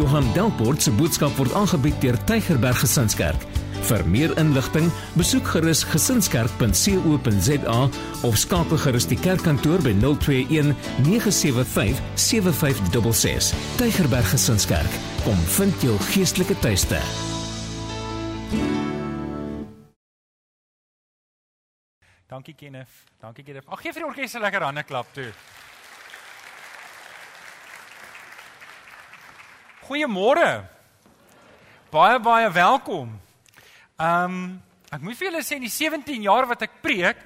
Johan Delport se boodskap word aangebied deur Tygerberg Gesinskerk. Vir meer inligting, besoek gerus gesinskerk.co.za of skakel gerus die kerkkantoor by 021 975 7566. Tygerberg Gesinskerk, kom vind jou geestelike tuiste. Dankie Kenneth. Dankie Kenneth. Ag gee vir die orkes 'n lekker hande klap toe. Goeiemôre. Baie baie welkom. Ehm um, ek moet vir julle sê in die 17 jaar wat ek preek,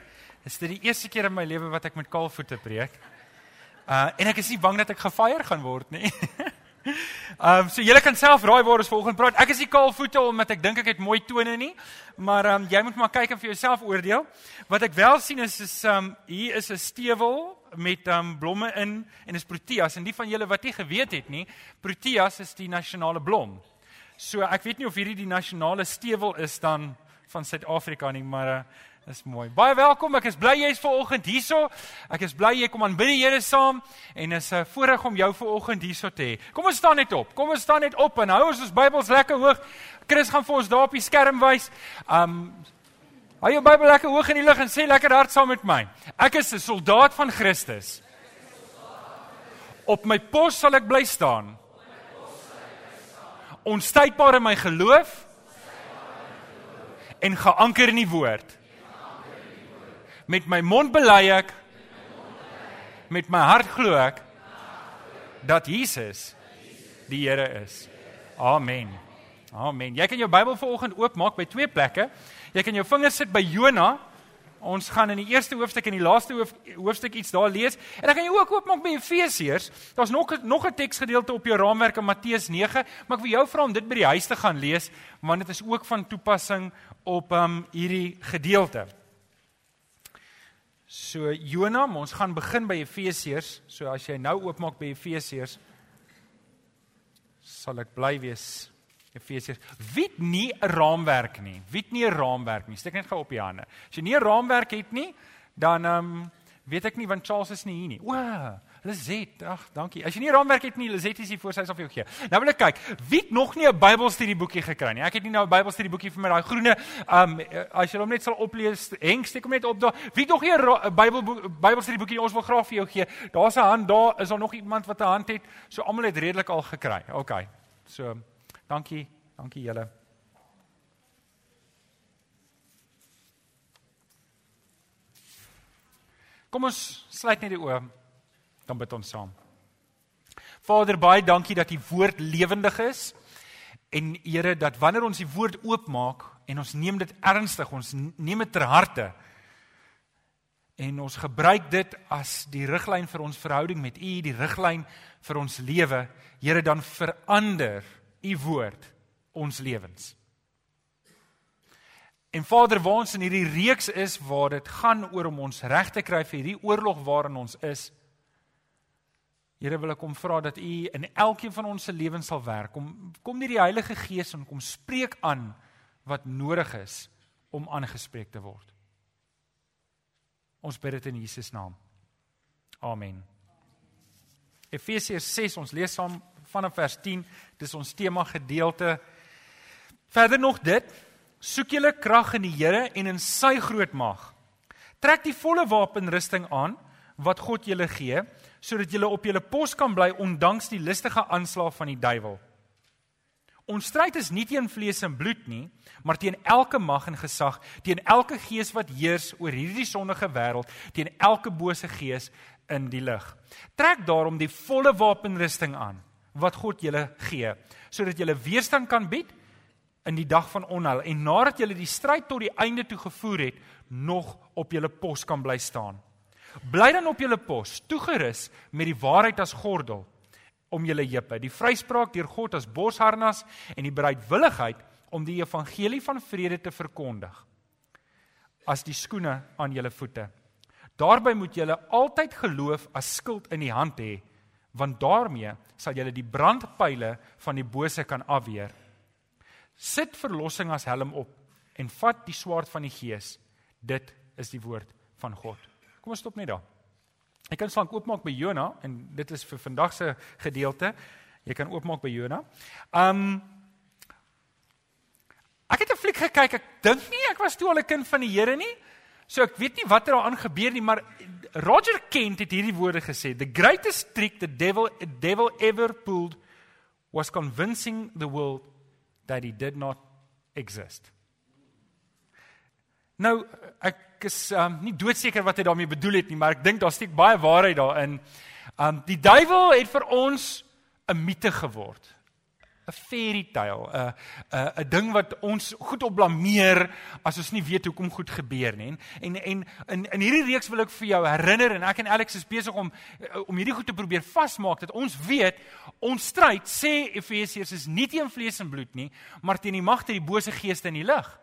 is dit die eerste keer in my lewe wat ek met kaal voete preek. Uh en ek is nie bang dat ek gefire gaan word nie. Ehm um, so julle kan self raai waar ons volgende praat. Ek is nie kaal voete omdat ek dink ek het mooi tone nie, maar ehm um, jy moet maar kyk en vir jouself oordeel. Wat ek wel sien is is ehm um, hier is 'n stewel met um, blomme in en is proteas en die van julle wat nie geweet het nie, proteas is die nasionale blom. So ek weet nie of hierdie die nasionale stewel is dan van Suid-Afrika nie, maar uh, Dis mooi. Baie welkom. Ek is bly jy's vanoggend hierso. Ek is bly jy kom aan binne Here saam en is 'n voorreg om jou vanoggend hierso te hê. Kom ons staan net op. Kom ons staan net op en hou ons ons Bybels lekker hoog. Chris gaan vir ons daar op die skerm wys. Um hou jou Bybel lekker hoog in die lug en sê lekker hard saam met my. Ek is 'n soldaat van Christus. Op my pos sal ek bly staan. Onstuitbaar in my geloof en geanker in die woord met my mond bely ek met my hart glo ek dat Jesus die Here is. Amen. Amen. Jy kan jou Bybel vanoggend oopmaak by twee plekke. Jy kan jou vingers sit by Jona. Ons gaan in die eerste hoofstuk en die laaste hoof, hoofstuk iets daar lees. En dan kan jy ook oopmaak by Efesiërs. Daar's nog nog 'n teksgedeelte op jou raamwerk in Matteus 9, maar ek wil jou vra om dit by die huis te gaan lees want dit is ook van toepassing op um hierdie gedeelte. So Jonam, ons gaan begin by Efesiërs. So as jy nou oopmaak by Efesiërs sal ek bly wees. Efesiërs. Wie het nie 'n raamwerk nie? Wie het nie 'n raamwerk nie? Steek net gou op die hande. As jy nie 'n raamwerk het nie, dan ehm um, weet ek nie want Charles is nie hier nie. O, Lizet, ag, dankie. As jy nie 'n raamwerk het nie, Lizet is hier voor sy sal vir jou gee. Nou wil ek kyk, wie het nog nie 'n Bybelstudieboekie gekry nie? Ek het nie nou 'n Bybelstudieboekie vir my daai groene, ehm um, as jy hom net sal oplees, Henk, steek hom net op daar. Wie het nog nie 'n Bybel Bybelstudieboekie ons wil graag vir jou gee? Daar's 'n hand daar, is daar nog iemand wat 'n hand het? So almal het redelik al gekry. OK. So, dankie. Dankie julle. Kom ons sluit net die oë dan bid ons saam. Vader, baie dankie dat u woord lewendig is. En Here, dat wanneer ons die woord oopmaak en ons neem dit ernstig, ons neem dit ter harte en ons gebruik dit as die riglyn vir ons verhouding met u, die riglyn vir ons lewe, Here, dan verander u woord ons lewens. En Vader, waar ons in hierdie reeks is waar dit gaan oor om ons reg te kry vir hierdie oorlog waarin ons is, Here wil ek kom vra dat U in elkeen van ons se lewens sal werk. Kom kom nie die Heilige Gees en kom spreek aan wat nodig is om aangespreek te word. Ons bid dit in Jesus naam. Amen. Efesiërs 6, ons lees saam vanaf vers 10. Dis ons tema gedeelte. Verder nog dit: Soek julle krag in die Here en in sy groot mag. Trek die volle wapenrusting aan wat God julle gee sodat julle op julle pos kan bly ondanks die listige aanslag van die duiwel. Ons stryd is nie teen vlees en bloed nie, maar teen elke mag en gesag, teen elke gees wat heers oor hierdie sondige wêreld, teen elke bose gees in die lig. Trek daarom die volle wapenrusting aan wat God julle gee, sodat julle weerstand kan bied in die dag van onheil en nadat julle die stryd tot die einde toe gevoer het, nog op julle pos kan bly staan. Bly dan op julle pos, toegerus met die waarheid as gordel om julle heupe, die vryspraak deur God as borsharnas en die bereidwilligheid om die evangelie van vrede te verkondig as die skoene aan julle voete. Daarby moet julle altyd geloof as skild in die hand hê, want daarmee sal julle die brandpyle van die bose kan afweer. Sit verlossing as helm op en vat die swaard van die gees. Dit is die woord van God. Kom ons stop net daar. Ek kan slank oopmaak by Jona en dit is vir vandag se gedeelte. Jy kan oopmaak by Jona. Um Ek het 'n fliek gekyk. Ek dink nie ek was toe al 'n kind van die Here nie. So ek weet nie wat er daaraan gebeur nie, maar Roger Kent het hierdie woorde gesê: "The greatest trick the devil the devil ever pulled was convincing the world that he did not exist." Nou ek is um, nie doodseker wat hy daarmee bedoel het nie, maar ek dink daar steek baie waarheid daarin. Um die duiwel het vir ons 'n mite geword. 'n fairy tale, 'n 'n 'n ding wat ons goed op blameer as ons nie weet hoekom goed gebeur nie. En en in in hierdie reeks wil ek vir jou herinner en ek en Alex is besig om om hierdie goed te probeer vasmaak dat ons weet ons stryd sê Efesiërs is nie teen vlees en bloed nie, maar teen die magte, die bose geeste in die lig.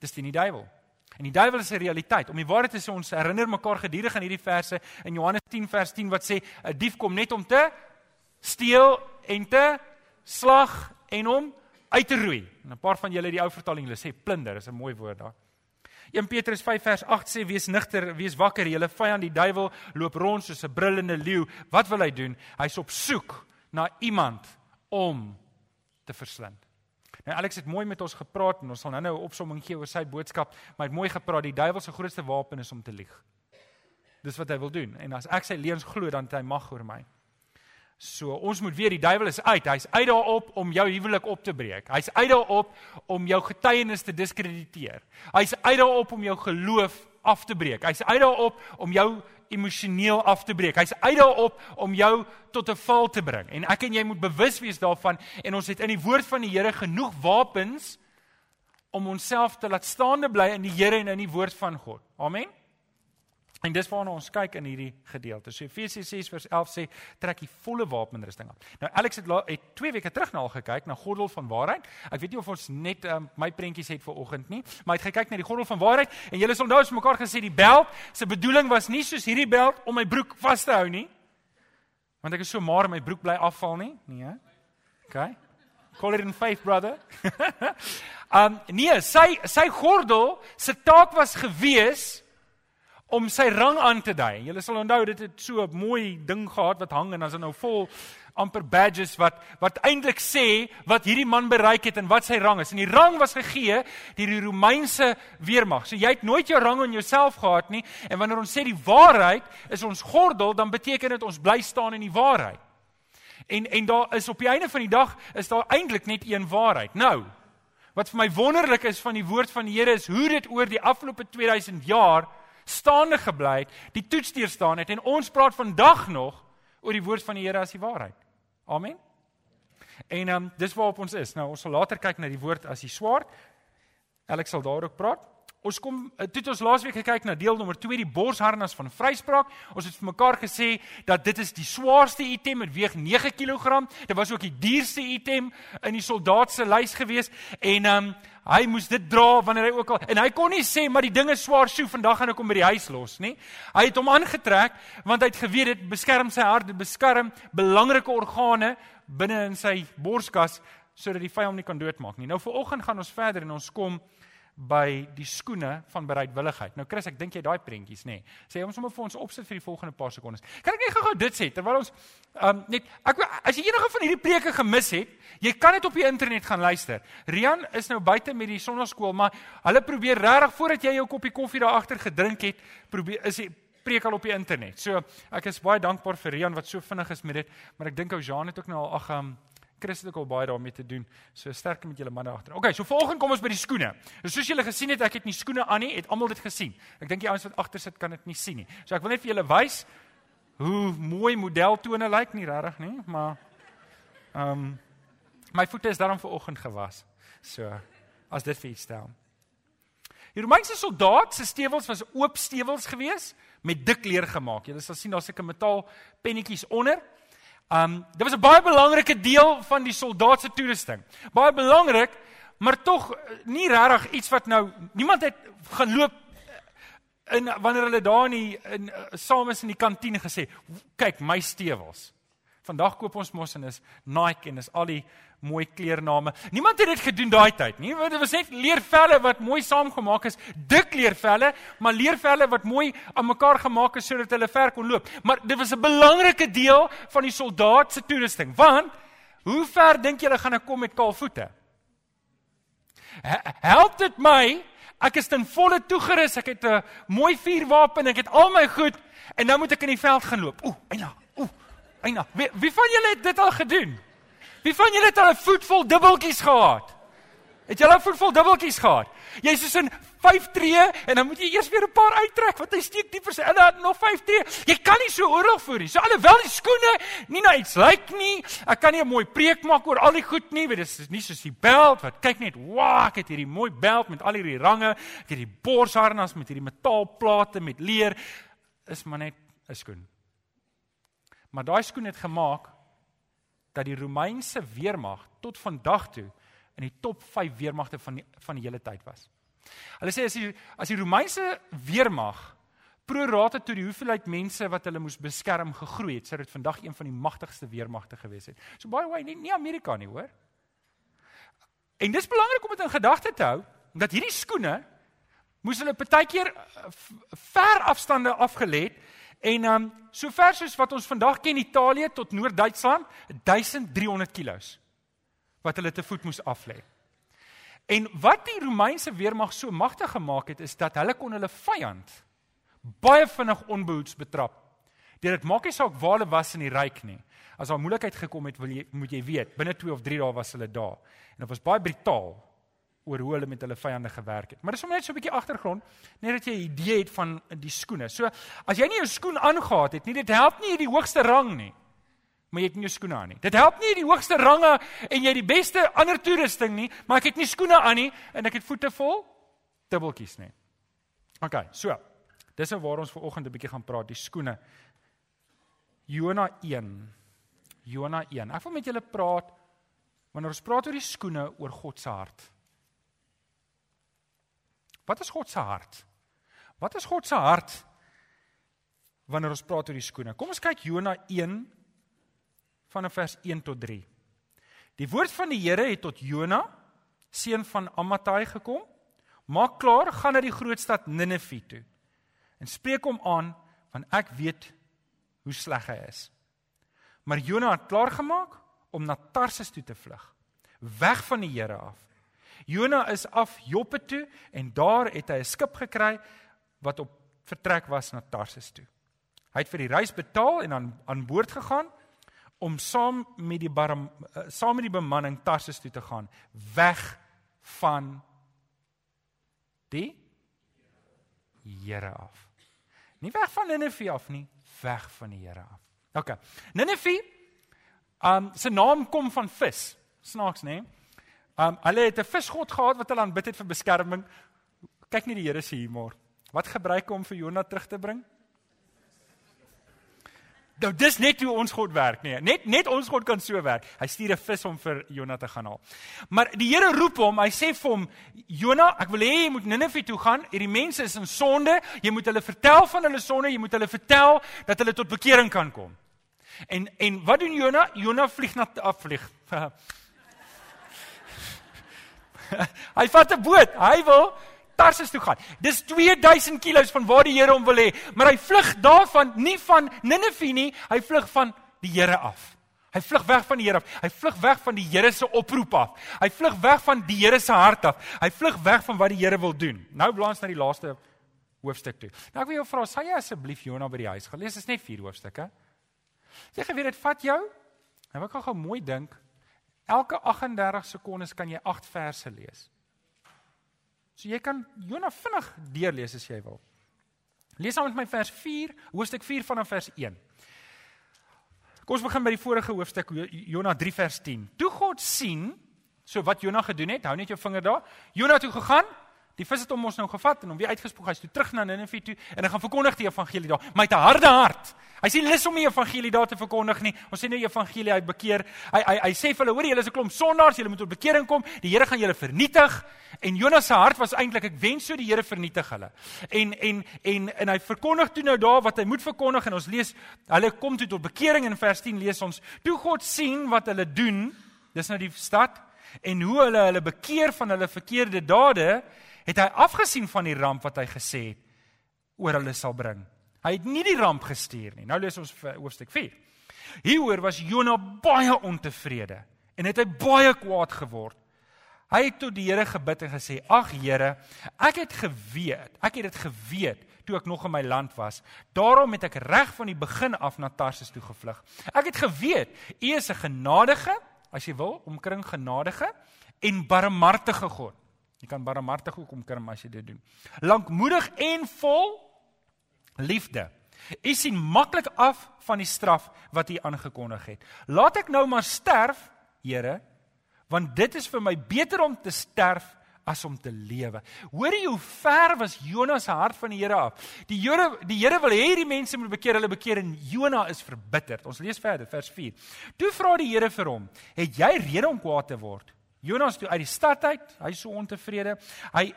Dis teen die duiwel. En die duiwel is 'n realiteit. Om die waarheid te sê, ons herinner mekaar gedurig aan hierdie verse in Johannes 10 vers 10 wat sê 'n dief kom net om te steel en te slag en hom uit te roei. En 'n paar van julle die ou vertaling hulle sê plunder, is 'n mooi woord daar. 1 Petrus 5 vers 8 sê wees nigter, wees wakker, julle vyand die duiwel loop rond soos 'n brullende leeu. Wat wil hy doen? Hy's op soek na iemand om te verslind. Nou Alex het mooi met ons gepraat en ons sal nou-nou 'n opsomming gee oor sy boodskap, maar hy het mooi gepraat die duiwel se grootste wapen is om te lieg. Dis wat hy wil doen en as ek sy leuns glo dan het hy mag oor my. So ons moet weet die duiwel is uit. Hy's uit daarop om jou huwelik op te breek. Hy's uit daarop om jou getuienis te diskrediteer. Hy's uit daarop om jou geloof af te breek. Hy's uit daarop om jou emosioneel af te breek. Hy's uit daarop om jou tot 'n val te bring. En ek en jy moet bewus wees daarvan en ons het in die woord van die Here genoeg wapens om onsself te laat staande bly in die Here en in die woord van God. Amen. En dis waarna ons kyk in hierdie gedeelte. So Efesiërs 6 vers 11 sê trek die volle wapenrusting aan. Nou Alex het, het 2 weke terug na al gekyk na gordel van waarheid. Ek weet nie of ons net um, my prentjies het vir oggend nie, maar hy het gekyk na die gordel van waarheid en julle sal nou eens mekaar gesê die beld se bedoeling was nie soos hierdie beld om my broek vas te hou nie. Want ek is so maar my broek bly afval nie, nee. OK. Call it in faith brother. um nee, sy sy gordel se taak was gewees om sy rang aan te dui. Julle sal onthou dit het so 'n mooi ding gehad wat hang en as dit nou vol amper badges wat wat eintlik sê wat hierdie man bereik het en wat sy rang is. En die rang was gegee deur die Romeinse weermag. So jy het nooit jou rang in jouself gehad nie en wanneer ons sê die waarheid is ons gordel, dan beteken dit ons bly staan in die waarheid. En en daar is op die einde van die dag is daar eintlik net een waarheid. Nou, wat vir my wonderlik is van die woord van die Here is hoe dit oor die afgelope 2000 jaar staande gebly het, die toets deurstaan het en ons praat vandag nog oor die woord van die Here as die waarheid. Amen. En um, dis waarop ons is. Nou ons sal later kyk na die woord as die swaard. Alex sal daar ook praat. Ons kom eh, toe ons laasweek gekyk na deel nommer 2 die borsharnas van vryspraak. Ons het vir mekaar gesê dat dit is die swaarste item, dit weeg 9 kg. Dit was ook die duurste item in die soldaat se lys gewees en ehm um, hy moes dit dra wanneer hy ook al en hy kon nie sê maar die ding is swaar, sjoe, vandag gaan ek hom by die huis los, nie. Hy het hom aangetrek want hy het geweet dit beskerm sy hart, dit beskerm belangrike organe binne in sy borskas sodat die vyand hom nie kan doodmaak nie. Nou vir oggend gaan ons verder en ons kom by die skoene van bereidwilligheid. Nou Chris, ek dink jy daai prentjies nê. Nee. Sê ons sommer vir ons opsit vir die volgende paar sekondes. Kan ek net gou-gou dit sê terwyl ons um net ek as jy enige van hierdie preke gemis het, jy kan dit op die internet gaan luister. Rian is nou buite met die sonnaskool, maar hulle probeer regtig voordat jy jou koppie koffie daar agter gedrink het, probeer is die preek al op die internet. So ek is baie dankbaar vir Rian wat so vinnig is met dit, maar ek dink ou Jean het ook nou al ag um Chris het ook al baie daarmee te doen. So sterk met julle manne agter. Okay, so volgende kom ons by die skoene. So soos julle gesien het, ek het nie skoene aan nie, het almal dit gesien. Ek dink die ouens wat agter sit kan dit nie sien nie. So ek wil net vir julle wys hoe mooi modeltone lyk nie regtig nie, maar ehm um, my voete is daarom vir oggend gewas. So as dit vir iets stel. Die Romeinse soldaat se stewels was oop stewels geweest met dik leer gemaak. Julle sal sien daar's seker metaal pennetjies onder. Um dit was 'n baie belangrike deel van die soldaat se toerusting. Baie belangrik, maar tog eh, nie regtig iets wat nou niemand het geloop eh, in wanneer hulle daar in die, in eh, saam is in die kantien gesê, kyk my stewels Vandag koop ons mos en is Nike en is al die mooi kleername. Niemand het dit gedoen daai tyd nie. Dit was net leervelle wat mooi saamgemaak is, dik leervelle, maar leervelle wat mooi aan mekaar gemaak is sodat hulle ver kon loop. Maar dit was 'n belangrike deel van die soldaat se toerusting, want hoe ver dink julle gaan ek kom met kaal voete? Help dit my Ek is ten volle toegerus. Ek het 'n mooi vuurwapen. Ek het al my goed en nou moet ek in die veld gaan loop. Ooh, eina. Eina. Wie, wie van julle het dit al gedoen? Wie van julle het al 'n voet vol dubbeltjies gehad? Het al 'n voet vol dubbeltjies gehad? Jy is so in 5 tree en dan moet jy eers weer 'n paar uittrek want hy steek dieper sy en dan nog 5 tree. Jy kan nie so oorlog voer nie. So alhoewel die skoene nie na iets lyk nie, ek kan nie 'n mooi preek maak oor al die goed nie, want dit is nie soos die beld wat kyk net, "Wow, ek het hierdie mooi beld met al hierdie range, ek het hierdie borsharnas met hierdie metaalplate met leer." Is maar net 'n skoen. Maar daai skoen het gemaak dat die Romeinse weermag tot vandag toe in die top 5 weermagte van die, van die hele tyd was. Hulle sê as die as die Romeinse weermag prorate tot die hoeveelheid mense wat hulle moes beskerm gegroei het, sou dit vandag een van die magtigste weermagte gewees het. So baie way nie, nie Amerika nie, hoor. En dis belangrik om dit in gedagte te hou dat hierdie skoene moes hulle partykeer eh, ver afstande afgelê het en um so ver soos wat ons vandag ken Italië tot Noord-Duitsland 1300 kg wat hulle te voet moes aflê. En wat die Romeinse weermag so magtig gemaak het is dat hulle kon hulle vyand baie vinnig onbehoeds betrap. Dit maak nie saak waar hulle was in die ryk nie. As daar moeilikheid gekom het, wil jy moet jy weet, binne 2 of 3 dae was hulle daar. En dit was baie brutaal oor hoe hulle met hulle vyande gewerk het. Maar dis om net so 'n bietjie agtergrond, net dat jy 'n idee het van die skoene. So, as jy nie 'n skoen aangetree het nie, dit help nie jy die hoogste rang nie maar jy het nie jou skoene aan nie. Dit help nie die hoogste range en jy die beste ander toerusting nie, maar ek het nie skoene aan nie en ek het voete vol dubbeltjies nie. OK, so. Dis nou waar ons ver oggend 'n bietjie gaan praat, die skoene. Jona 1. Jona 1. Ek wil met julle praat wanneer ons praat oor die skoene oor God se hart. Wat is God se hart? Wat is God se hart wanneer ons praat oor die skoene? Kom ons kyk Jona 1 vanaf vers 1 tot 3. Die woord van die Here het tot Jona, seun van Amittai gekom. Maak klaar, gaan na die groot stad Ninive toe en spreek hom aan want ek weet hoe sleg hy is. Maar Jona het klaar gemaak om na Tarsis toe te vlug, weg van die Here af. Jona is af Joppe toe en daar het hy 'n skip gekry wat op vertrek was na Tarsis toe. Hy het vir die reis betaal en aan aan boord gegaan om saam met die bar, eh, saam met die bemanning Tarsus toe te gaan weg van die Here af. Nie weg van Ninive af nie, weg van die Here af. OK. Ninive um se naam kom van vis. Snaaks, né? Um hulle het 'n visgod gehad wat hulle aanbid het vir beskerming. Kyk net die Here se humor. Wat gebruik hom vir Jonah terug te bring? Nou dis net hoe ons God werk, nee. Net net ons God kan so werk. Hy stuur 'n vis om vir Jona te gaan haal. Maar die Here roep hom, hy sê vir hom, Jona, ek wil hê jy moet Ninive toe gaan. Hierdie mense is in sonde. Jy moet hulle vertel van hulle sonde. Jy moet hulle vertel dat hulle tot bekering kan kom. En en wat doen Jona? Jona vlieg na afvlieg. hy vat 'n boot. Hy wil Tarsus toe gaan. Dis 2000 km van waar die Here hom wil hê, maar hy vlug daarvan nie van Ninive nie, hy vlug van die Here af. Hy vlug weg van die Here af. Hy vlug weg van die Here se oproep af. Hy vlug weg van die Here se hart af. Hy vlug weg van wat die Here wil doen. Nou blaas na die laaste hoofstuk toe. Nou ek wil jou vra, sal jy asseblief Jona by die huis gaan lees? Dit is net 4 hoofstukke. Jy geweet dit vat jou. Nou ek gaan gou mooi dink. Elke 38 sekondes kan jy 8 verse lees. So jy kan Jona vinnig deurlees as jy wil. Lees saam met my vers 4, hoofstuk 4 vanaf vers 1. Kom ons begin by die vorige hoofstuk Jona 3 vers 10. Toe God sien so wat Jona gedoen het, hou net jou vinger daar. Jona toe gegaan, Die vis het hom ons nou gevat en hom weer uitgespoeg. Hy's toe terug na Ninive toe en hy gaan verkondig die evangelie daar. Maar hy het 'n harde hart. Hy sê lus om die evangelie daar te verkondig nie. Ons sê nou evangelie hy bekeer. Hy hy hy sê vir hulle, hoor julle is 'n klomp sondaars, julle moet tot bekering kom. Die Here gaan julle vernietig. En Jonas se hart was eintlik ek wens so die Here vernietig hulle. En en en en hy verkondig toe nou daar wat hy moet verkondig en ons lees hulle kom toe tot bekering in vers 10 lees ons. Toe God sien wat hulle doen, dis nou die stad en hoe hulle hulle bekeer van hulle verkeerde dade, het hy afgesien van die ramp wat hy gesê het oor hulle sal bring. Hy het nie die ramp gestuur nie. Nou lees ons hoofstuk 4. Hieroor was Jona baie ontevrede en het hy baie kwaad geword. Hy het tot die Here gebid en gesê: "Ag Here, ek het geweet, ek het dit geweet toe ek nog in my land was. Daarom het ek reg van die begin af na Tarsus toe gevlug. Ek het geweet U is 'n genadige, as jy wil, omkring genadige en barmhartige God. Jy kan barmhartig ook omkring as jy dit doen. Lankmoedig en vol liefde. U sien maklik af van die straf wat U aangekondig het. Laat ek nou maar sterf, Here, want dit is vir my beter om te sterf as om te lewe. Hoor jy hoe ver was Jonas se hart van die Here af? Die Here die Here wil hê die mense moet bekeer, hulle bekeer en Jona is verbitterd. Ons lees verder vers 4. Toe vra die Here vir hom: "Het jy rede om kwaad te word?" Jonas toe uit die stad uit, hy so ontevrede. Hy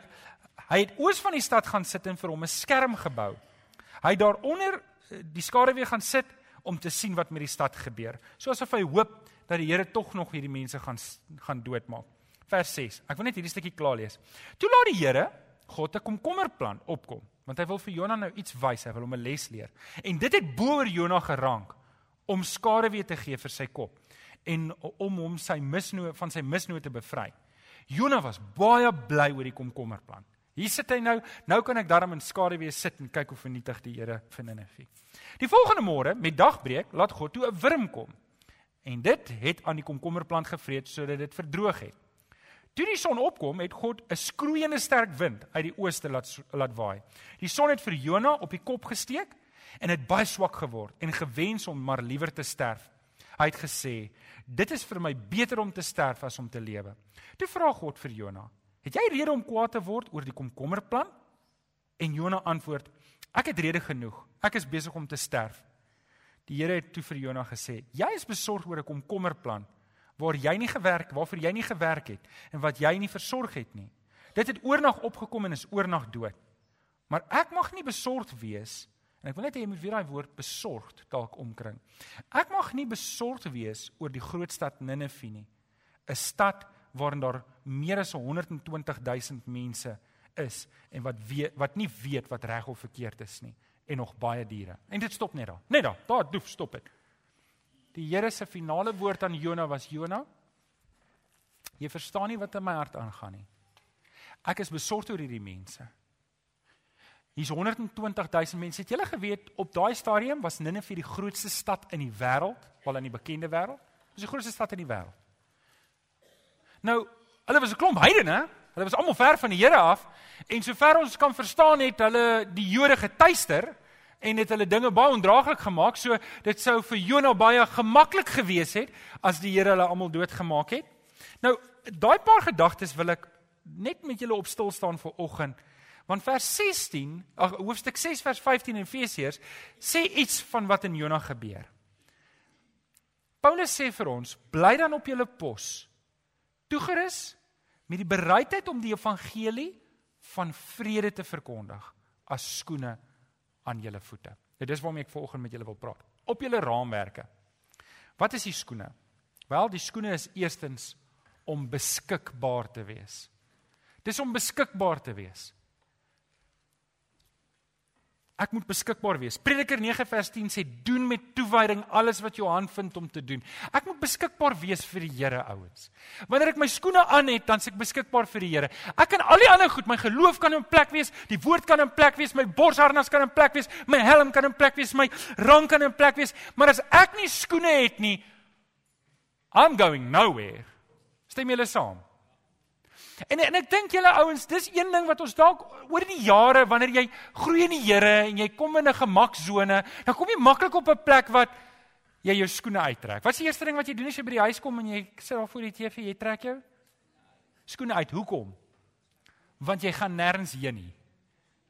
hy het oos van die stad gaan sit en vir hom 'n skerm gebou. Hy het daaronder eh, die skaduwee gaan sit om te sien wat met die stad gebeur. Soos of hy hoop dat die Here tog nog hierdie mense gaan gaan doodmaak. Vers 6. Ek wil net hierdie stukkie klaar lees. Toe laat die Here God 'n komkommerplan opkom, want hy wil vir Jona nou iets wys, hy wil hom 'n les leer. En dit het bo oor Jona gerank om skaduwee te gee vir sy kop en om hom sy misnoot van sy misnoot te bevry. Jona was baie bly oor die komkommerplan. Hier sit hy nou, nou kan ek darm in skaduwee sit en kyk hoe vernietig die Here vir Ninive. Die volgende môre met dagbreek laat God toe 'n wurm kom. En dit het aan die komkommerplant gevreet sodat dit verdroog het. Toe die son opkom, het God 'n skroeiende sterk wind uit die ooste laat laat waai. Die son het vir Jona op die kop gesteek en het baie swak geword en gewens om maar liewer te sterf. Hy het gesê: "Dit is vir my beter om te sterf as om te lewe." Toe vra God vir Jona: Het jy rede om kwaad te word oor die komkommerplan? En Jona antwoord: Ek het rede genoeg. Ek is besig om te sterf. Die Here het toe vir Jona gesê: Jy is besorg oor 'n komkommerplan waar jy nie gewerk, waarvoor jy nie gewerk het en wat jy nie versorg het nie. Dit het oornag opgekom en is oornag dood. Maar ek mag nie besorgd wees en ek wil net hê jy moet weer daai woord besorgd dalk omkring. Ek mag nie besorgd wees oor die groot stad Ninive nie. 'n Stad waarin daar meer as 120 000 mense is en wat weet wat nie weet wat reg of verkeerd is nie en nog baie diere. En dit stop net daar. Net daar. Daar doef stop dit. Die Here se finale woord aan Jona was Jona. Jy verstaan nie wat in my hart aangaan nie. Ek is besorgd oor hierdie mense. Hier's 120 000 mense. Het julle geweet op daai stadium was Ninive die grootste stad in die wêreld, wel in die bekende wêreld? Dis die grootste stad in die wêreld. Nou, hulle was 'n klomp heidene. Hulle was almal ver van die Here af en sover ons kan verstaan het hulle die Jode getuister en het hulle dinge baie ondraaglik gemaak. So dit sou vir Jona baie gemaklik gewees het as die Here hulle almal doodgemaak het. Nou, daai paar gedagtes wil ek net met julle op stil staan vir oggend. Want vers 16, ag hoofstuk 6 vers 15 in Efesiërs sê iets van wat in Jona gebeur. Paulus sê vir ons: "Bly dan op julle pos toegerus met die bereidheid om die evangelie van vrede te verkondig as skoene aan julle voete. Dit is waarom ek vanoggend met julle wil praat. Op julle raamwerke. Wat is die skoene? Wel, die skoene is eerstens om beskikbaar te wees. Dis om beskikbaar te wees. Ek moet beskikbaar wees. Prediker 9 vers 10 sê doen met toewyding alles wat jou hand vind om te doen. Ek moet beskikbaar wees vir die Here ouens. Wanneer ek my skoene aan het, dan se ek beskikbaar vir die Here. Ek kan al die ander goed, my geloof kan in plek wees, die woord kan in plek wees, my borsharnas kan in plek wees, my helm kan in plek wees, my rang kan in plek wees, maar as ek nie skoene het nie, I'm going nowhere. Stem julle saam? En en ek dink julle ouens, dis een ding wat ons dalk oor die jare wanneer jy groei in die Here en jy kom in 'n gemaksone, dan kom jy maklik op 'n plek wat jy jou skoene uittrek. Wat is die eerste ding wat jy doen as jy by die huis kom en jy sit daar voor die TV, jy trek jou skoene uit. Hoekom? want jy gaan nêrens heen nie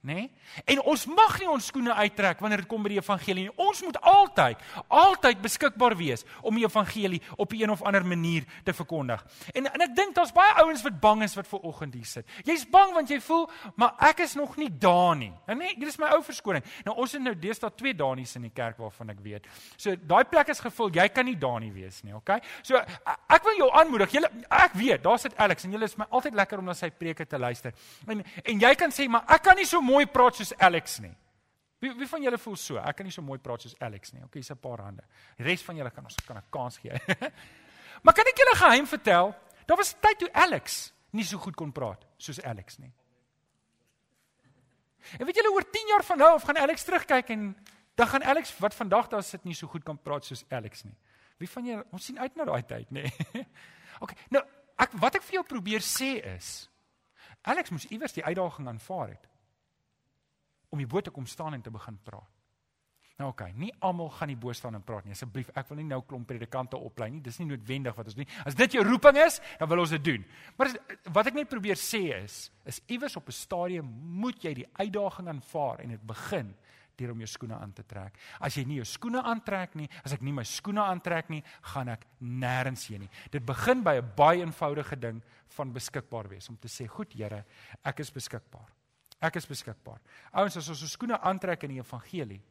nê? Nee? En ons mag nie ons skoene uittrek wanneer dit kom by die evangelie nie. Ons moet altyd, altyd beskikbaar wees om die evangelie op 'n of ander manier te verkondig. En en ek dink daar's baie ouens wat bang is wat ver oggend hier sit. Jy's bang want jy voel, maar ek is nog nie daar nie. Nou nee, hier is my ou verskoning. Nou ons het nou deesdae twee Danies in die kerk waarvan ek weet. So daai plek is gevul. Jy kan nie daar nie wees nie, okay? So ek wil jou aanmoedig. Julle ek weet, daar sit Alex en julle is my altyd lekker om na sy preke te luister. En en jy kan sê, maar ek kan nie so mooi praat soos Alex nie. Wie wie van julle voel so? Ek kan nie so mooi praat soos Alex nie. Okay, hier's 'n paar hande. Die res van julle kan ons kan 'n kans gee. maar kan ek julle geheim vertel? Daar was 'n tyd toe Alex nie so goed kon praat soos Alex nie. En weet julle oor 10 jaar van nou af gaan Alex terugkyk en dan gaan Alex wat vandag daar sit nie so goed kan praat soos Alex nie. Wie van julle ons sien uit na daai tyd, nê? Nee. okay, nou ek wat ek vir jou probeer sê is Alex moes iewers die uitdaging aanvaar het om die bo te kom staan en te begin praat. Nou oké, okay, nie almal gaan die bo staan en praat nie. Asseblief, ek wil nie nou klomp predikante oplei nie. Dis nie noodwendig wat ons doen. As dit jou roeping is, dan wil ons dit doen. Maar wat ek net probeer sê is, is iewers op 'n stadium moet jy die uitdaging aanvaar en dit begin deur om jou skoene aan te trek. As jy nie jou skoene aantrek nie, as ek nie my skoene aantrek nie, gaan ek nêrens heen nie. Dit begin by 'n baie eenvoudige ding van beskikbaar wees om te sê, "Goed Here, ek is beskikbaar." Ek is beskikbaar. Ouens, as ons ons skoene aantrek in die evangelie,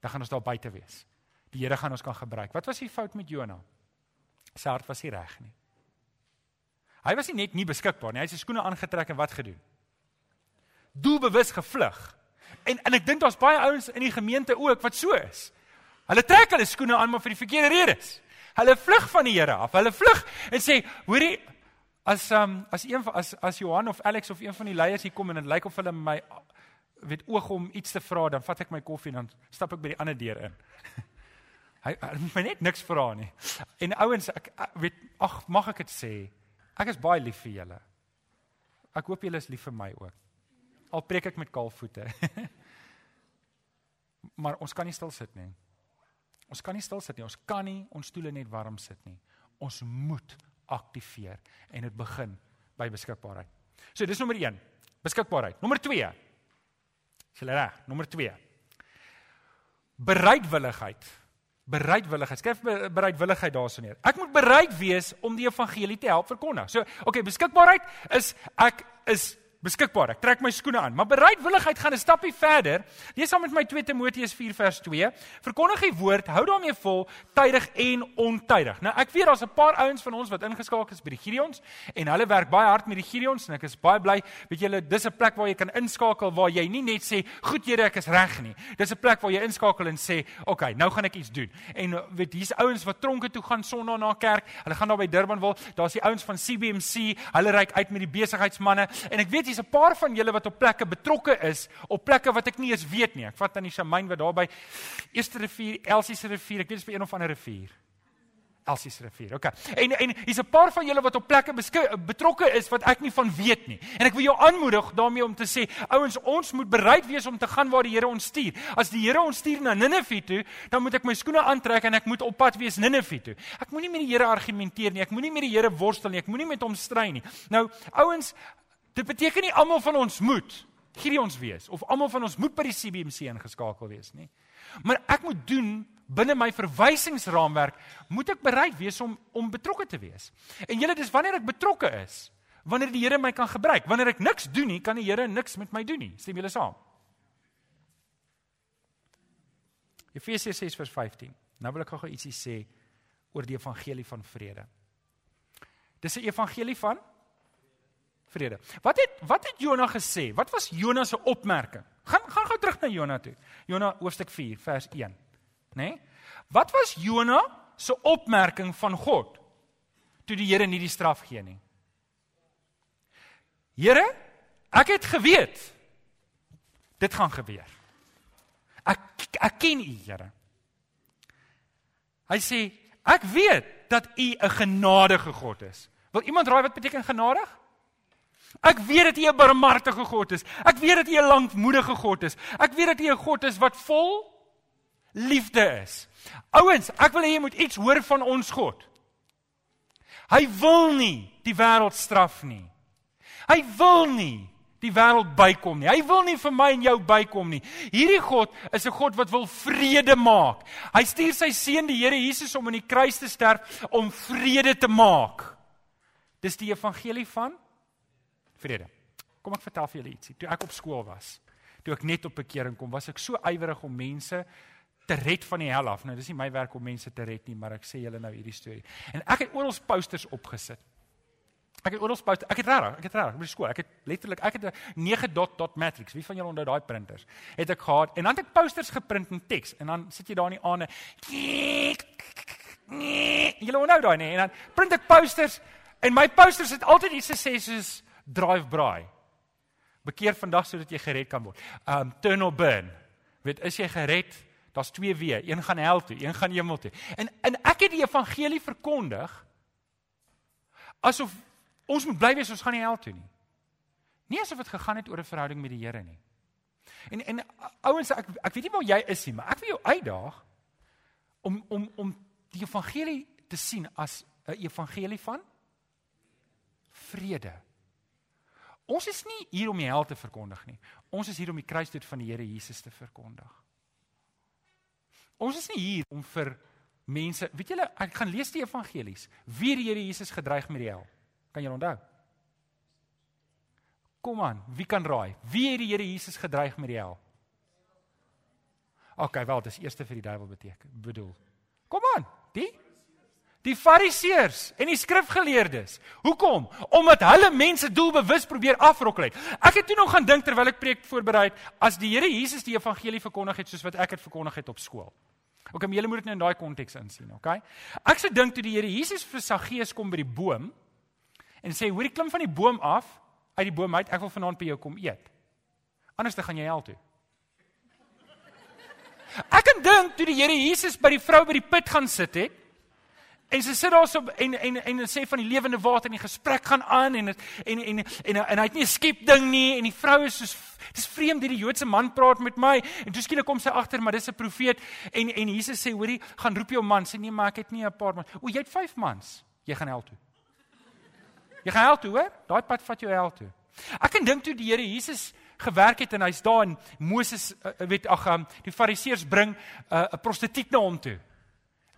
dan gaan ons daar buite wees. Die Here gaan ons kan gebruik. Wat was die fout met Jona? Sy hart was nie reg nie. Hy was nie net nie beskikbaar nie, hy het sy skoene aangetrek en wat gedoen? Doelbewus gevlug. En en ek dink daar's baie ouens in die gemeente ook wat so is. Hulle trek hulle skoene aan maar vir die verkeerde redes. Hulle vlug van die Here af. Hulle vlug en sê, hoorie, as um as een as as Johan of Alex of een van die leiers hier kom en dit lyk of hulle my weet oog om iets te vra, dan vat ek my koffie en dan stap ek by die ander deur in. hy hy moet my net niks vra nie. En ouens, ek weet ag, mag ek dit sê? Ek is baie lief vir julle. Ek hoop julle is lief vir my ook. Al preek ek met kaal voete. maar ons kan nie stil sit nie. Ons kan nie stil sit nie. Ons kan nie ons stoele net warm sit nie. Ons moet aktiveer en dit begin by beskikbaarheid. So dis nommer 1, beskikbaarheid. Nommer 2. Is jy reg? Nommer 2. Bereidwilligheid. Bereidwilligheid. Skryf bereidwilligheid daarso neer. Ek moet bereid wees om die evangelie te help verkondig. So, okay, beskikbaarheid is ek is beskikbaar. Ek trek my skoene aan. Maar bereidwilligheid gaan 'n stappie verder. Lees saam met my 2 Timoteus 4 vers 2. Verkondig die woord, hou daarmee vol, tydig en ontydig. Nou ek weet daar's 'n paar ouens van ons wat ingeskakel is by die Gideons en hulle werk baie hard met die Gideons en ek is baie bly. Weet julle, dis 'n plek waar jy kan inskakel waar jy nie net sê, "Goed Here, ek is reg nie." Dis 'n plek waar jy inskakel en sê, "Oké, okay, nou gaan ek iets doen." En weet hier's ouens wat tronke toe gaan Sondag na kerk. Hulle gaan daar by Durbanville. Daar's die ouens van CBMC. Hulle ry uit met die besigheidsmense en ek weet hier's 'n paar van julle wat op plekke betrokke is, op plekke wat ek nie eens weet nie. Ek vat aan die Shamain wat daar by Eerste rivier, Elsie se rivier, ek weet dit is by een of ander rivier. Elsie se rivier. OK. En en hier's 'n paar van julle wat op plekke betrokke is wat ek nie van weet nie. En ek wil jou aanmoedig daarmee om te sê, ouens, ons moet bereid wees om te gaan waar die Here ons stuur. As die Here ons stuur na Ninive toe, dan moet ek my skoene aantrek en ek moet op pad wees Ninive toe. Ek moenie met die Here argumenteer nie. Ek moenie met die Here worstel nie. Ek moenie met hom stry nie. Nou, ouens, Dit beteken nie almal van ons moet hierdie ons wees of almal van ons moet by die CBMC ingeskakel wees nie. Maar ek moet doen binne my verwysingsraamwerk moet ek bereid wees om om betrokke te wees. En julle dis wanneer ek betrokke is, wanneer die Here my kan gebruik. Wanneer ek niks doen nie, kan die Here niks met my doen nie. Stem julle saam? Efesiërs 6:15. Nou wil ek gou ietsie sê oor die evangelie van vrede. Dis 'n evangelie van vrede. Wat het wat het Jona gesê? Wat was Jona se opmerking? Gaan gaan gou terug na Jona toe. Jona hoofstuk 4 vers 1. Né? Nee? Wat was Jona se opmerking van God toe die Here nie die straf gee nie? Here, ek het geweet dit gaan gebeur. Ek ek ken U, Here. Hy sê, ek weet dat U 'n genadige God is. Wil iemand raai wat beteken genadig? Ek weet dat U 'n barmhartige God is. Ek weet dat U 'n lankmoedige God is. Ek weet dat U 'n God is wat vol liefde is. Ouens, ek wil hê jy moet iets hoor van ons God. Hy wil nie die wêreld straf nie. Hy wil nie die wêreld bykom nie. Hy wil nie vir my en jou bykom nie. Hierdie God is 'n God wat wil vrede maak. Hy stuur sy seun die Here Jesus om aan die kruis te sterf om vrede te maak. Dis die evangelie van vrede. Kom ek vertel vir julle ietsie. Toe ek op skool was, toe ek net op bekering kom, was ek so ywerig om mense te red van die hel af. Nou dis nie my werk om mense te red nie, maar ek sê julle nou hierdie storie. En ek het oral posters opgesit. Ek het oral posters, ek het regtig, ek het regtig by skool. Ek het letterlik ek het 'n 9 dot dot matrix. Wie van julle onthou daai printers? Het ek gehad en dan het ek posters geprint in teks en dan sit jy daar in die aande. Julle onthou daai nie? En dan print ek posters en my posters het altyd iets gesê soos drive braai. Bekeer vandag sodat jy gered kan word. Um turn or burn. Weet, is jy gered? Daar's twee weë. Een gaan hel toe, een gaan hemel toe. En en ek het die evangelie verkondig asof ons moet bly wees ons gaan nie hel toe nie. Nie asof dit gegaan het oor 'n verhouding met die Here nie. En en ouens ek ek weet nie waar jy is nie, maar ek wil jou uitdaag om om om die evangelie te sien as 'n evangelie van vrede. Ons is nie hier om die hel te verkondig nie. Ons is hier om die kruisdood van die Here Jesus te verkondig. Ons is nie hier om vir mense, weet julle, ek gaan lees die evangelies. Wie die Here Jesus gedreig met die hel? Kan jy onthou? Kom aan, wie kan raai? Wie het die Here Jesus gedreig met die hel? OK, wel, dis eerste vir die duiwel beteken. Bedoel. Kom aan, die Die Fariseërs en die skrifgeleerdes. Hoekom? Omdat hulle mense doelbewus probeer afrokkel het. Ek het toe nog gaan dink terwyl ek preek voorberei as die Here Jesus die evangelie verkondig het soos wat ek dit verkondig het op skool. OK, maar julle moet dit nou in daai konteks insien, OK? Ek sê dink toe die Here Jesus vir Saggeus kom by die boom en sê hoorie klim van die boom af uit die boom uit ek wil vanaand by jou kom eet. Anders dan gaan jy hel toe. Ek kan dink toe die Here Jesus by die vrou by die put gaan sit het en sy sit daar so en en en sê van die lewende water en die gesprek gaan aan en het, en, en en en en hy het nie 'n skep ding nie en die vrou is soos dis vreemd hierdie Joodse man praat met my en toe skielik kom sy agter maar dis 'n profeet en en Jesus sê hoorie gaan roep jou man sê nee maar ek het nie 'n paar man o jy het 5 mans jy gaan hel toe Jy gaan hel toe, hoor? Daai pad vat jou hel toe. Ek kan dink toe die Here Jesus gewerk het en hy's daar en Moses uh, weet ag um, die fariseërs bring uh, 'n uh, prostituut na hom toe.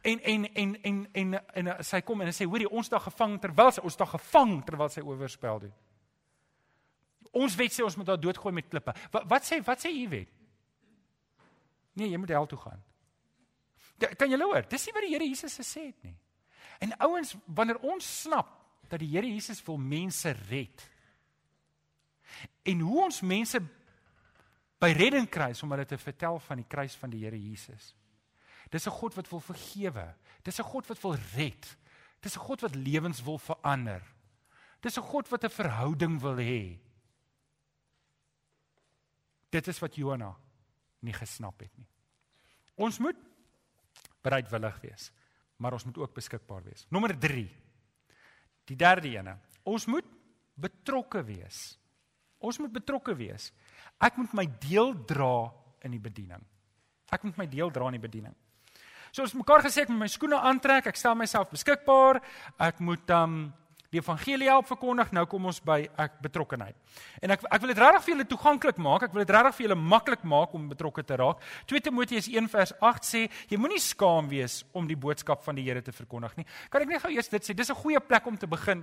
En en en en en en, en sy kom en hy sê hoorie ons daar gevang terwyl sy ons daar gevang terwyl sy oorspel doen. Ons wet sê ons moet haar doodgooi met klippe. Wat wat sê wat sê u wet? Nee, jy moet hel toe gaan. Kan jy hoor? Dis nie wat die Here Jesus gesê het nie. En ouens, wanneer ons snap dat die Here Jesus wil mense red. En hoe ons mense by redding kry om hulle te vertel van die kruis van die Here Jesus. Dis 'n God wat wil vergewe. Dis 'n God wat wil red. Dis 'n God wat lewens wil verander. Dis 'n God wat 'n verhouding wil hê. Dit is wat Jona nie gesnap het nie. Ons moet bereidwillig wees, maar ons moet ook beskikbaar wees. Nommer 3. Die derde ene. Ons moet betrokke wees. Ons moet betrokke wees. Ek moet my deel dra in die bediening. Ek moet my deel dra in die bediening. So ons mekaar gesê ek moet my skoene aantrek, ek stel myself beskikbaar, ek moet um die evangelie help verkondig. Nou kom ons by ek betrokkenheid. En ek ek wil dit regtig vir julle toeganklik maak. Ek wil dit regtig vir julle maklik maak om betrokke te raak. 2 Timoteus 1 vers 8 sê jy moenie skaam wees om die boodskap van die Here te verkondig nie. Kan ek net gou eers dit sê? Dis 'n goeie plek om te begin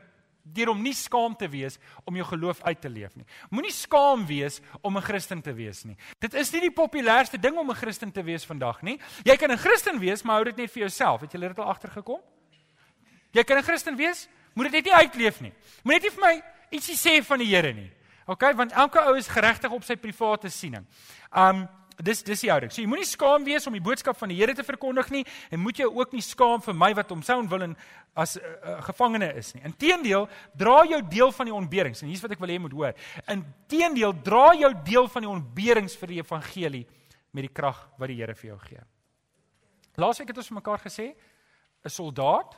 deur om nie skaam te wees om jou geloof uit te leef nie. Moenie skaam wees om 'n Christen te wees nie. Dit is nie die populairste ding om 'n Christen te wees vandag nie. Jy kan 'n Christen wees, maar hou dit net vir jouself. Het jy dit al agtergekom? Jy kan 'n Christen wees, Moet dit net nie uitleef nie. Moet net nie vir my ietsie sê van die Here nie. OK, want elke ou is geregtig op sy private siening. Um dis dis die houding. So jy moenie skaam wees om die boodskap van die Here te verkondig nie en moet jy ook nie skaam vir my wat hom sou wil en as 'n uh, uh, gevangene is nie. Inteendeel, dra jou deel van die ontberings en hier's wat ek wil hê jy moet hoor. Inteendeel, dra jou deel van die ontberings vir die evangelie met die krag wat die Here vir jou gee. Laasweek het ons mekaar gesê 'n soldaat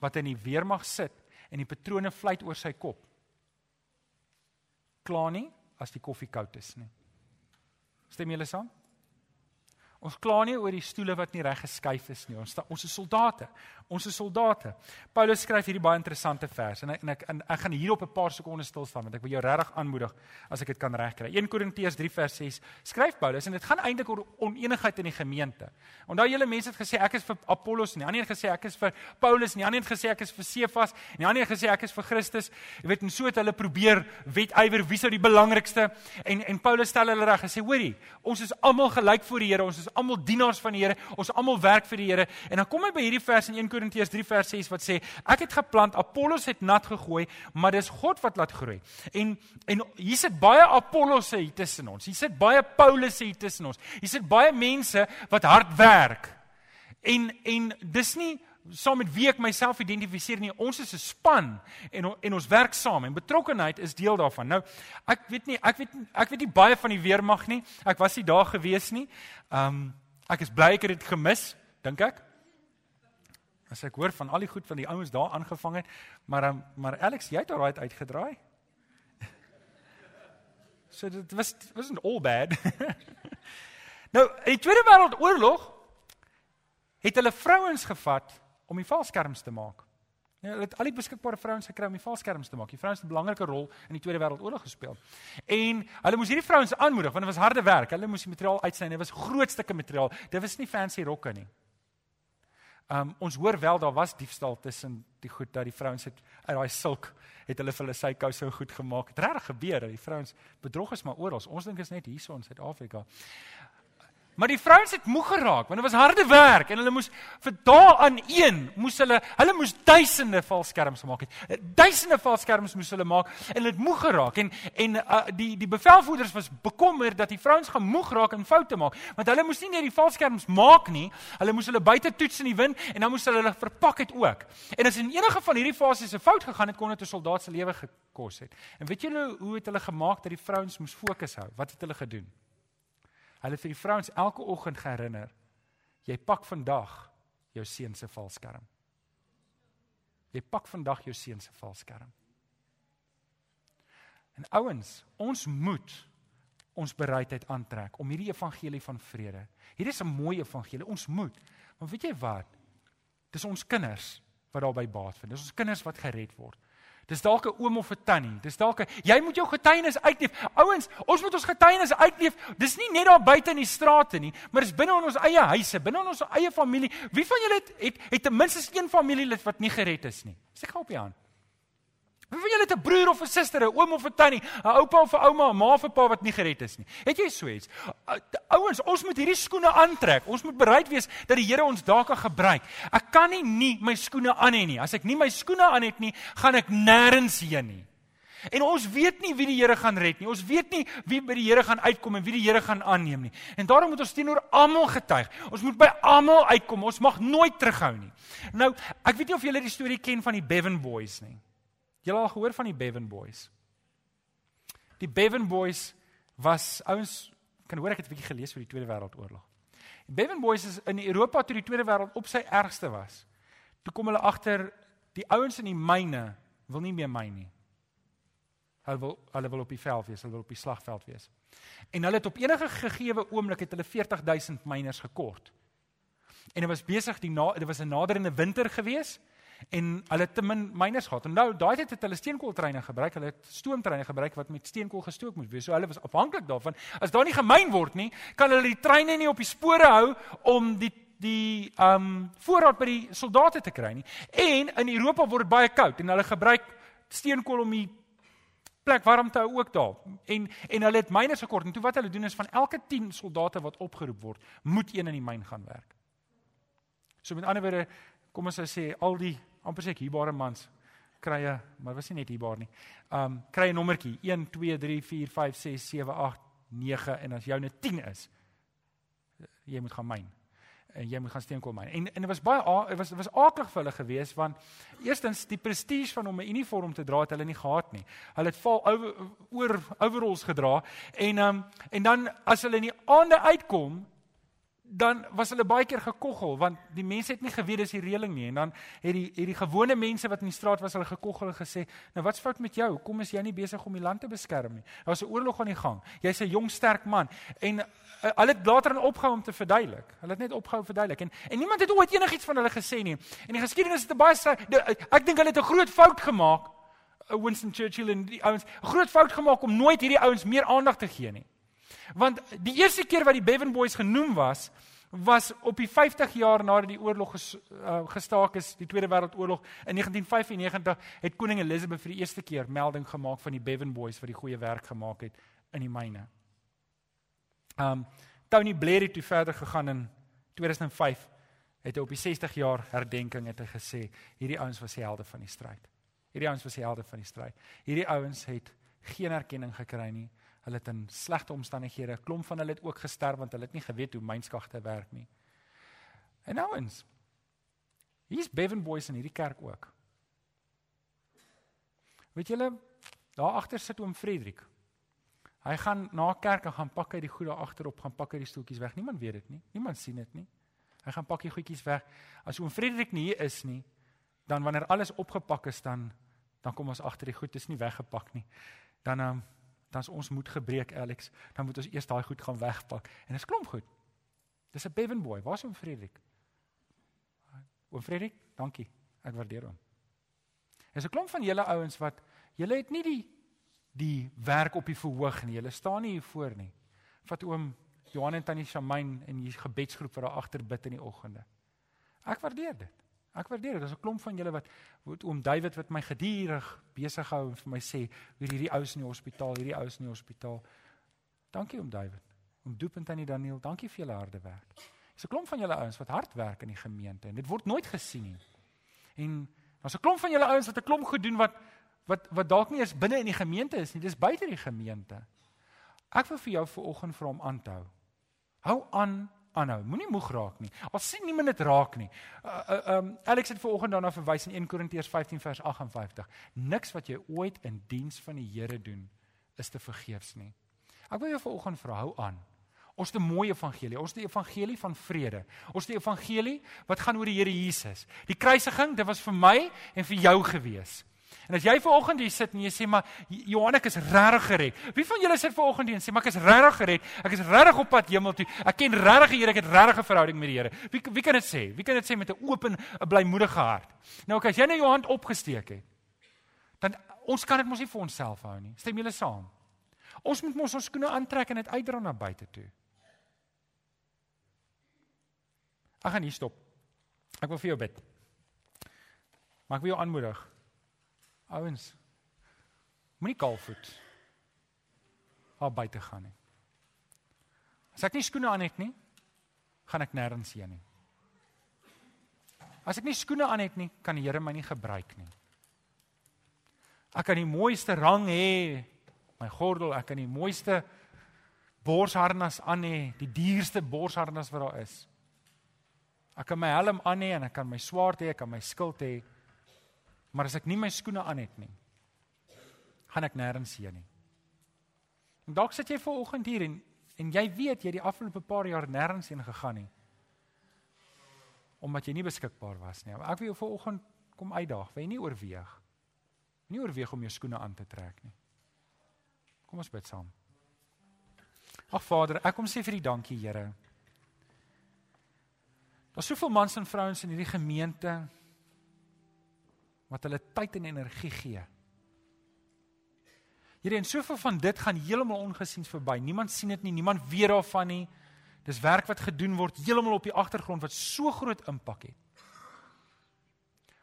wat in die weermag sit en die patrone vlieg oor sy kop. Klaar nie as die koffie koud is nie. Stem julle saam? Ons kla nie oor die stoele wat nie reg geskuif is nie. Ons ons is soldate. Ons is soldate. Paulus skryf hierdie baie interessante vers en ek en ek, en ek gaan hier op 'n paar sekondes stil staan want ek wil jou regtig aanmoedig as ek dit kan regkry. 1 Korintiërs 3 vers 6 skryf Paulus en dit gaan eintlik oor oneenigheid in die gemeente. Onthou julle mense het gesê ek is vir Apollos en die ander het gesê ek is vir Paulus en die ander het gesê ek is vir Sefas en die ander het gesê ek is vir Christus. Jy weet en so het hulle probeer wetywer wie sou die belangrikste en en Paulus stel hulle reg en sê hoorie, ons is almal gelyk voor die Here. Ons is almal dienaars van die Here. Ons almal werk vir die Here. En dan kom hy by hierdie vers in 1 Korintiërs 3 vers 6 wat sê ek het geplant, Apollos het nat gegooi, maar dis God wat laat groei. En en hier sit baie Apollosse hier tussen ons. Hier sit baie Paulusse hier tussen ons. Hier sit baie mense wat hard werk. En en dis nie saam met wie ek myself identifiseer nie. Ons is 'n span en en ons werk saam en betrokkenheid is deel daarvan. Nou, ek weet nie, ek weet ek weet nie baie van die weermag nie. Ek was nie daar gewees nie. Um ek is bly ek het dit gemis, dink ek. As ek hoor van al die goed van die ouens daar aangevang het, maar um, maar Alex, jy het al right uitgedraai. So dit was wasn't all bad. nou, in die Tweede Wêreldoorlog het hulle vrouens gevat om die valskerms te maak. Ja, hulle het al die beskikbare vrouens gekry om die valskerms te maak. Die vrouens het 'n belangrike rol in die Tweede Wêreldoorlog gespeel. En hulle moes hierdie vrouens aanmoedig want dit was harde werk. Hulle moes die materiaal uitsny. Dit was groot stukke materiaal. Dit was nie fancy rokke nie. Um ons hoor wel daar was diefstal tussen die goed dat die vrouens het uit daai silk het hulle vir hulle sy kouse so goed gemaak. Dit regtig gebeur dat die vrouens bedrog is maar oral. Ons dink is net hierso in Suid-Afrika. Maar die vrouens het moeg geraak want dit was harde werk en hulle moes vir daaraan een moes hulle hulle moes duisende valskerms maak het. Duisende valskerms moes hulle maak en hulle het moeg geraak en en uh, die die bevelvoerders was bekommerd dat die vrouens gaan moeg raak en foute maak want hulle moes nie net die valskerms maak nie, hulle moes hulle buite toets in die wind en dan moes hulle hulle verpak het ook. En as in enige van hierdie fases 'n fout gegaan het, kon dit 'n soldaat se lewe gekos het. En weet julle hoe het hulle gemaak dat die vrouens moes fokus hou? Wat het hulle gedoen? Hulle vir die vrouens elke oggend herinner, jy pak vandag jou seun se valskerm. Jy pak vandag jou seun se valskerm. En ouens, ons moet ons bereidheid aantrek om hierdie evangelie van vrede. Hierdie is 'n mooi evangelie. Ons moet. Maar weet jy wat? Dis ons kinders wat daarbey baat vind. Dis ons kinders wat gered word. Dis dalk 'n oom of 'n tannie. Dis dalk 'n jy moet jou getuienis uitleef. Ouens, ons moet ons getuienis uitleef. Dis nie net daar buite in die strate nie, maar dis binne in ons eie huise, binne in ons eie familie. Wie van julle het het, het ten minste een familielid wat nie gered is nie? Steek gou op jou hand. Wie van julle het 'n broer of 'n suster, 'n oom of 'n tannie, 'n oupa of 'n ouma, 'n ma of 'n pa wat nie gered is nie? Het jy so iets? Ouens, ons moet hierdie skoene aantrek. Ons moet bereid wees dat die Here ons daar kan gebruik. Ek kan nie nie my skoene aan hê nie. As ek nie my skoene aan het nie, gaan ek nêrens heen nie. En ons weet nie wie die Here gaan red nie. Ons weet nie wie by die Here gaan uitkom en wie die Here gaan aanneem nie. En daarom moet ons teenoor almal getuig. Ons moet by almal uitkom. Ons mag nooit terughou nie. Nou, ek weet nie of julle die storie ken van die Bevan Boys nie. Julle al gehoor van die Bevan Boys? Die Bevan Boys was ouens kan hoor ek het 'n bietjie gelees oor die Tweede Wêreldoorlog. Die Bevan Boys is in Europa toe die Tweede Wêreld op sy ergste was. Toe kom hulle agter die ouens in die myne wil nie meer myn nie. Hulle wil hulle wil op die veld wees, hulle wil op die slagveld wees. En hulle het op enige gegeewe oomblik het hulle 40000 myners gekort. En dit was besig die na, dit was 'n naderende winter geweest en hulle het te min myners gehad. En nou daai tyd het hulle steenkooltreine gebruik, hulle het stoomtreine gebruik wat met steenkool gestook moes wees. So hulle was afhanklik daarvan. As daar nie gemyn word nie, kan hulle die treine nie op die spore hou om die die ehm um, voorraad by die soldate te kry nie. En in Europa word dit baie koud en hulle gebruik steenkool om die plek warm te hou ook daar. En en hulle het myners gekort. En toe wat hulle doen is van elke 10 soldate wat opgeroep word, moet een in die myn gaan werk. So met ander woorde, kom ons sê al die amper sê ek hierbare mans krye, maar was nie net hierbaar nie. Um kry 'n nommertjie 1 2 3 4 5 6 7 8 9 en as joune 10 is, jy moet gaan myn. En jy moet gaan steenkool myn. En en dit was baie dit was was aardig vir hulle geweest want eerstens die prestige van om 'n uniform te dra het hulle nie gehad nie. Hulle het val over, oor overalls gedra en um en dan as hulle in die aande uitkom dan was hulle baie keer gekoggel want die mense het nie geweet dis die reëling nie. En dan het die het die gewone mense wat in die straat was hulle gekoggel en gesê nou wat's fout met jou? Hoekom is jy nie besig om die land te beskerm nie. Daar was 'n oorlog aan die gang. Jy's 'n jong sterk man. En uh, hulle het later dan opgehou om te verduidelik. Hulle het net opgehou verduidelik. En en niemand het ooit enigiets van hulle gesê nie. En die geskiedenis het baie ek dink hulle het 'n groot fout gemaak uh, Winston Churchill en die ouens groot fout gemaak om nooit hierdie ouens meer aandag te gee nie Want die eerste keer wat die Bevan Boys genoem was, was op die 50 jaar nadat die oorlog ges, uh, gestaak is, die Tweede Wêreldoorlog in 1995 het koning Elizabeth vir die eerste keer melding gemaak van die Bevan Boys wat die goeie werk gemaak het in die myne. Um Tony Blair het toe verder gegaan in 2005 het hy op die 60 jaar herdenking het hy gesê hierdie ouens was die helde van die stryd. Hierdie ouens was die helde van die stryd. Hierdie ouens het geen erkenning gekry nie. Hulle het in slegte omstandighede, 'n klomp van hulle het ook gesterf want hulle het nie geweet hoe mynskagte werk nie. En nou eens. Hier's Bevan Boys in hierdie kerk ook. Weet julle, daar agter sit oom Frederik. Hy gaan na kerk en gaan pak hy die goed daar agterop, gaan pak hy die stoeltjies weg. Niemand weet dit nie. Niemand sien dit nie. Hy gaan pak die goedjies weg. As oom Frederik nie hier is nie, dan wanneer alles opgepak is dan dan kom ons agter die goed is nie weggepak nie. Dan um, dan is ons moed gebreek Alex, dan moet ons eers daai goed gaan wegpak. En dit is klomp goed. Dis 'n Bevan boy. Waar's oom Frederik? Oom Frederik, dankie. Ek waardeer hom. Is 'n klomp van julle ouens wat julle het nie die die werk op die verhoog nie. Julle staan nie hier voor nie. Vat oom Johan en tannie Shamain in die gebedsgroep wat daar agter bid in die oggende. Ek waardeer dit. Ek waardeer dit. Daar's 'n klomp van julle wat oom David wat my gedurig besig hou en vir my sê, "Hoe hierdie ouens in die hospitaal, hierdie ouens in die hospitaal." Dankie oom David. Oom Doop en tannie Daniel, dankie vir julle harde werk. Dis 'n klomp van julle ouens wat hard werk in die gemeente en dit word nooit gesien nie. En daar's 'n klomp van julle ouens wat 'n klomp gedoen wat wat wat dalk nie eens binne in die gemeente is nie, dis buite die gemeente. Ek wil vir jou vanoggend vra om aan te hou. Hou aan aanhou. Moenie moeg raak nie. Al sien niemand dit raak nie. Uh uh um Alex het vanoggend daarna verwys in 1 Korintiërs 15 vers 58. Niks wat jy ooit in diens van die Here doen is te vergeefs nie. Ek wil jou vanoggend vra, hou aan. Ons het 'n mooi evangelie. Ons het die evangelie van vrede. Ons het die evangelie wat gaan oor die Here Jesus. Die kruisiging, dit was vir my en vir jou gewees. En as jy ver oggend hier sit en jy sê maar Johannes is regtig gered. Wie van julle sit ver oggend hier en sê maar ek is regtig gered. Ek is regtig op pad hemel toe. Ek ken regtig die Here, ek het regtig 'n verhouding met die Here. Wie wie kan dit sê? Wie kan dit sê met 'n oop en 'n blymoedige hart? Nou as jy net jou hand opgesteek het, dan ons kan dit mos nie vir onsself hou nie. Stem julle saam? Ons moet mos ons skoene aantrek en dit uitdra na buite toe. Ek gaan hier stop. Ek wil vir jou bid. Maar ek wil jou aanmoedig. Ouens. Moenie kaalvoet daar buite gaan nie. As ek nie skoene aan het nie, gaan ek nêrens heen nie. As ek nie skoene aan het nie, kan die Here my nie gebruik nie. Ek kan die mooiste rang hê, my gordel, ek kan die mooiste borsharnas aan hê, die duurste borsharnas wat daar is. Ek kan my helm aan hê en ek kan my swaard hê, ek kan my skild hê. Maar as ek nie my skoene aan het nie, gaan ek nêrens heen nie. En dalk sit jy ver oggend hier en en jy weet jy die afgelope paar jaar nêrens heen gegaan nie. Omdat jy nie beskikbaar was nie. Ek wil jou ver oggend kom uitdaag, wil jy nie oorweeg? Nie oorweeg om jou skoene aan te trek nie. Kom ons bid saam. Ag Vader, ek kom sê vir die dankie Here. Daar's soveel mans en vrouens in hierdie gemeente wat hulle tyd en energie gee. Here en soveel van dit gaan heeltemal ongesien verby. Niemand sien dit nie, niemand weet daarvan nie. Dis werk wat gedoen word heeltemal op die agtergrond wat so groot impak het.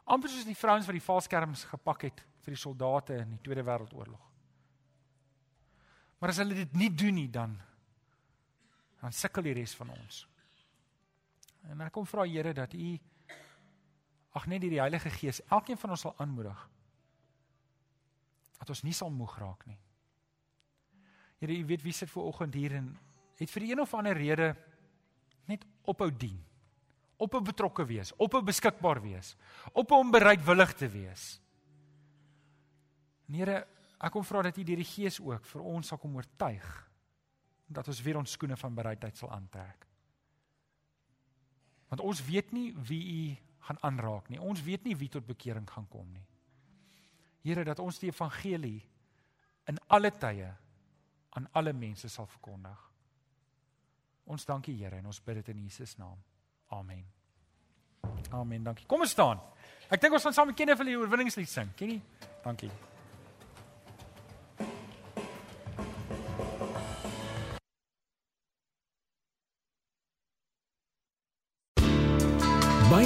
Amper soos die vrouens wat die valskerms gepak het vir die soldate in die Tweede Wêreldoorlog. Maar as hulle dit nie doen nie dan dan sukkel die res van ons. En ek kom vra Here dat U ag net die Heilige Gees elkeen van ons sal aanmoedig dat ons nie sal moeg raak nie. Here, u weet wie sit ver oggend hier en het vir een of ander rede net ophou dien. Ophou betrokke wees, ophou beskikbaar wees, ophou om bereidwillig te wees. Here, ek kom vra dat u deur die Gees ook vir ons sal kom oortuig dat ons weer ons skoene van bereidheid sal aantrek. Want ons weet nie wie u gaan aanraak nie. Ons weet nie wie tot bekering gaan kom nie. Here dat ons die evangelie in alle tye aan alle mense sal verkondig. Ons dankie Here en ons bid dit in Jesus naam. Amen. Amen. Dankie. Kom ons staan. Ek dink ons gaan saam met Kenneth vir die oorwinningslied sing. Kenny? Dankie.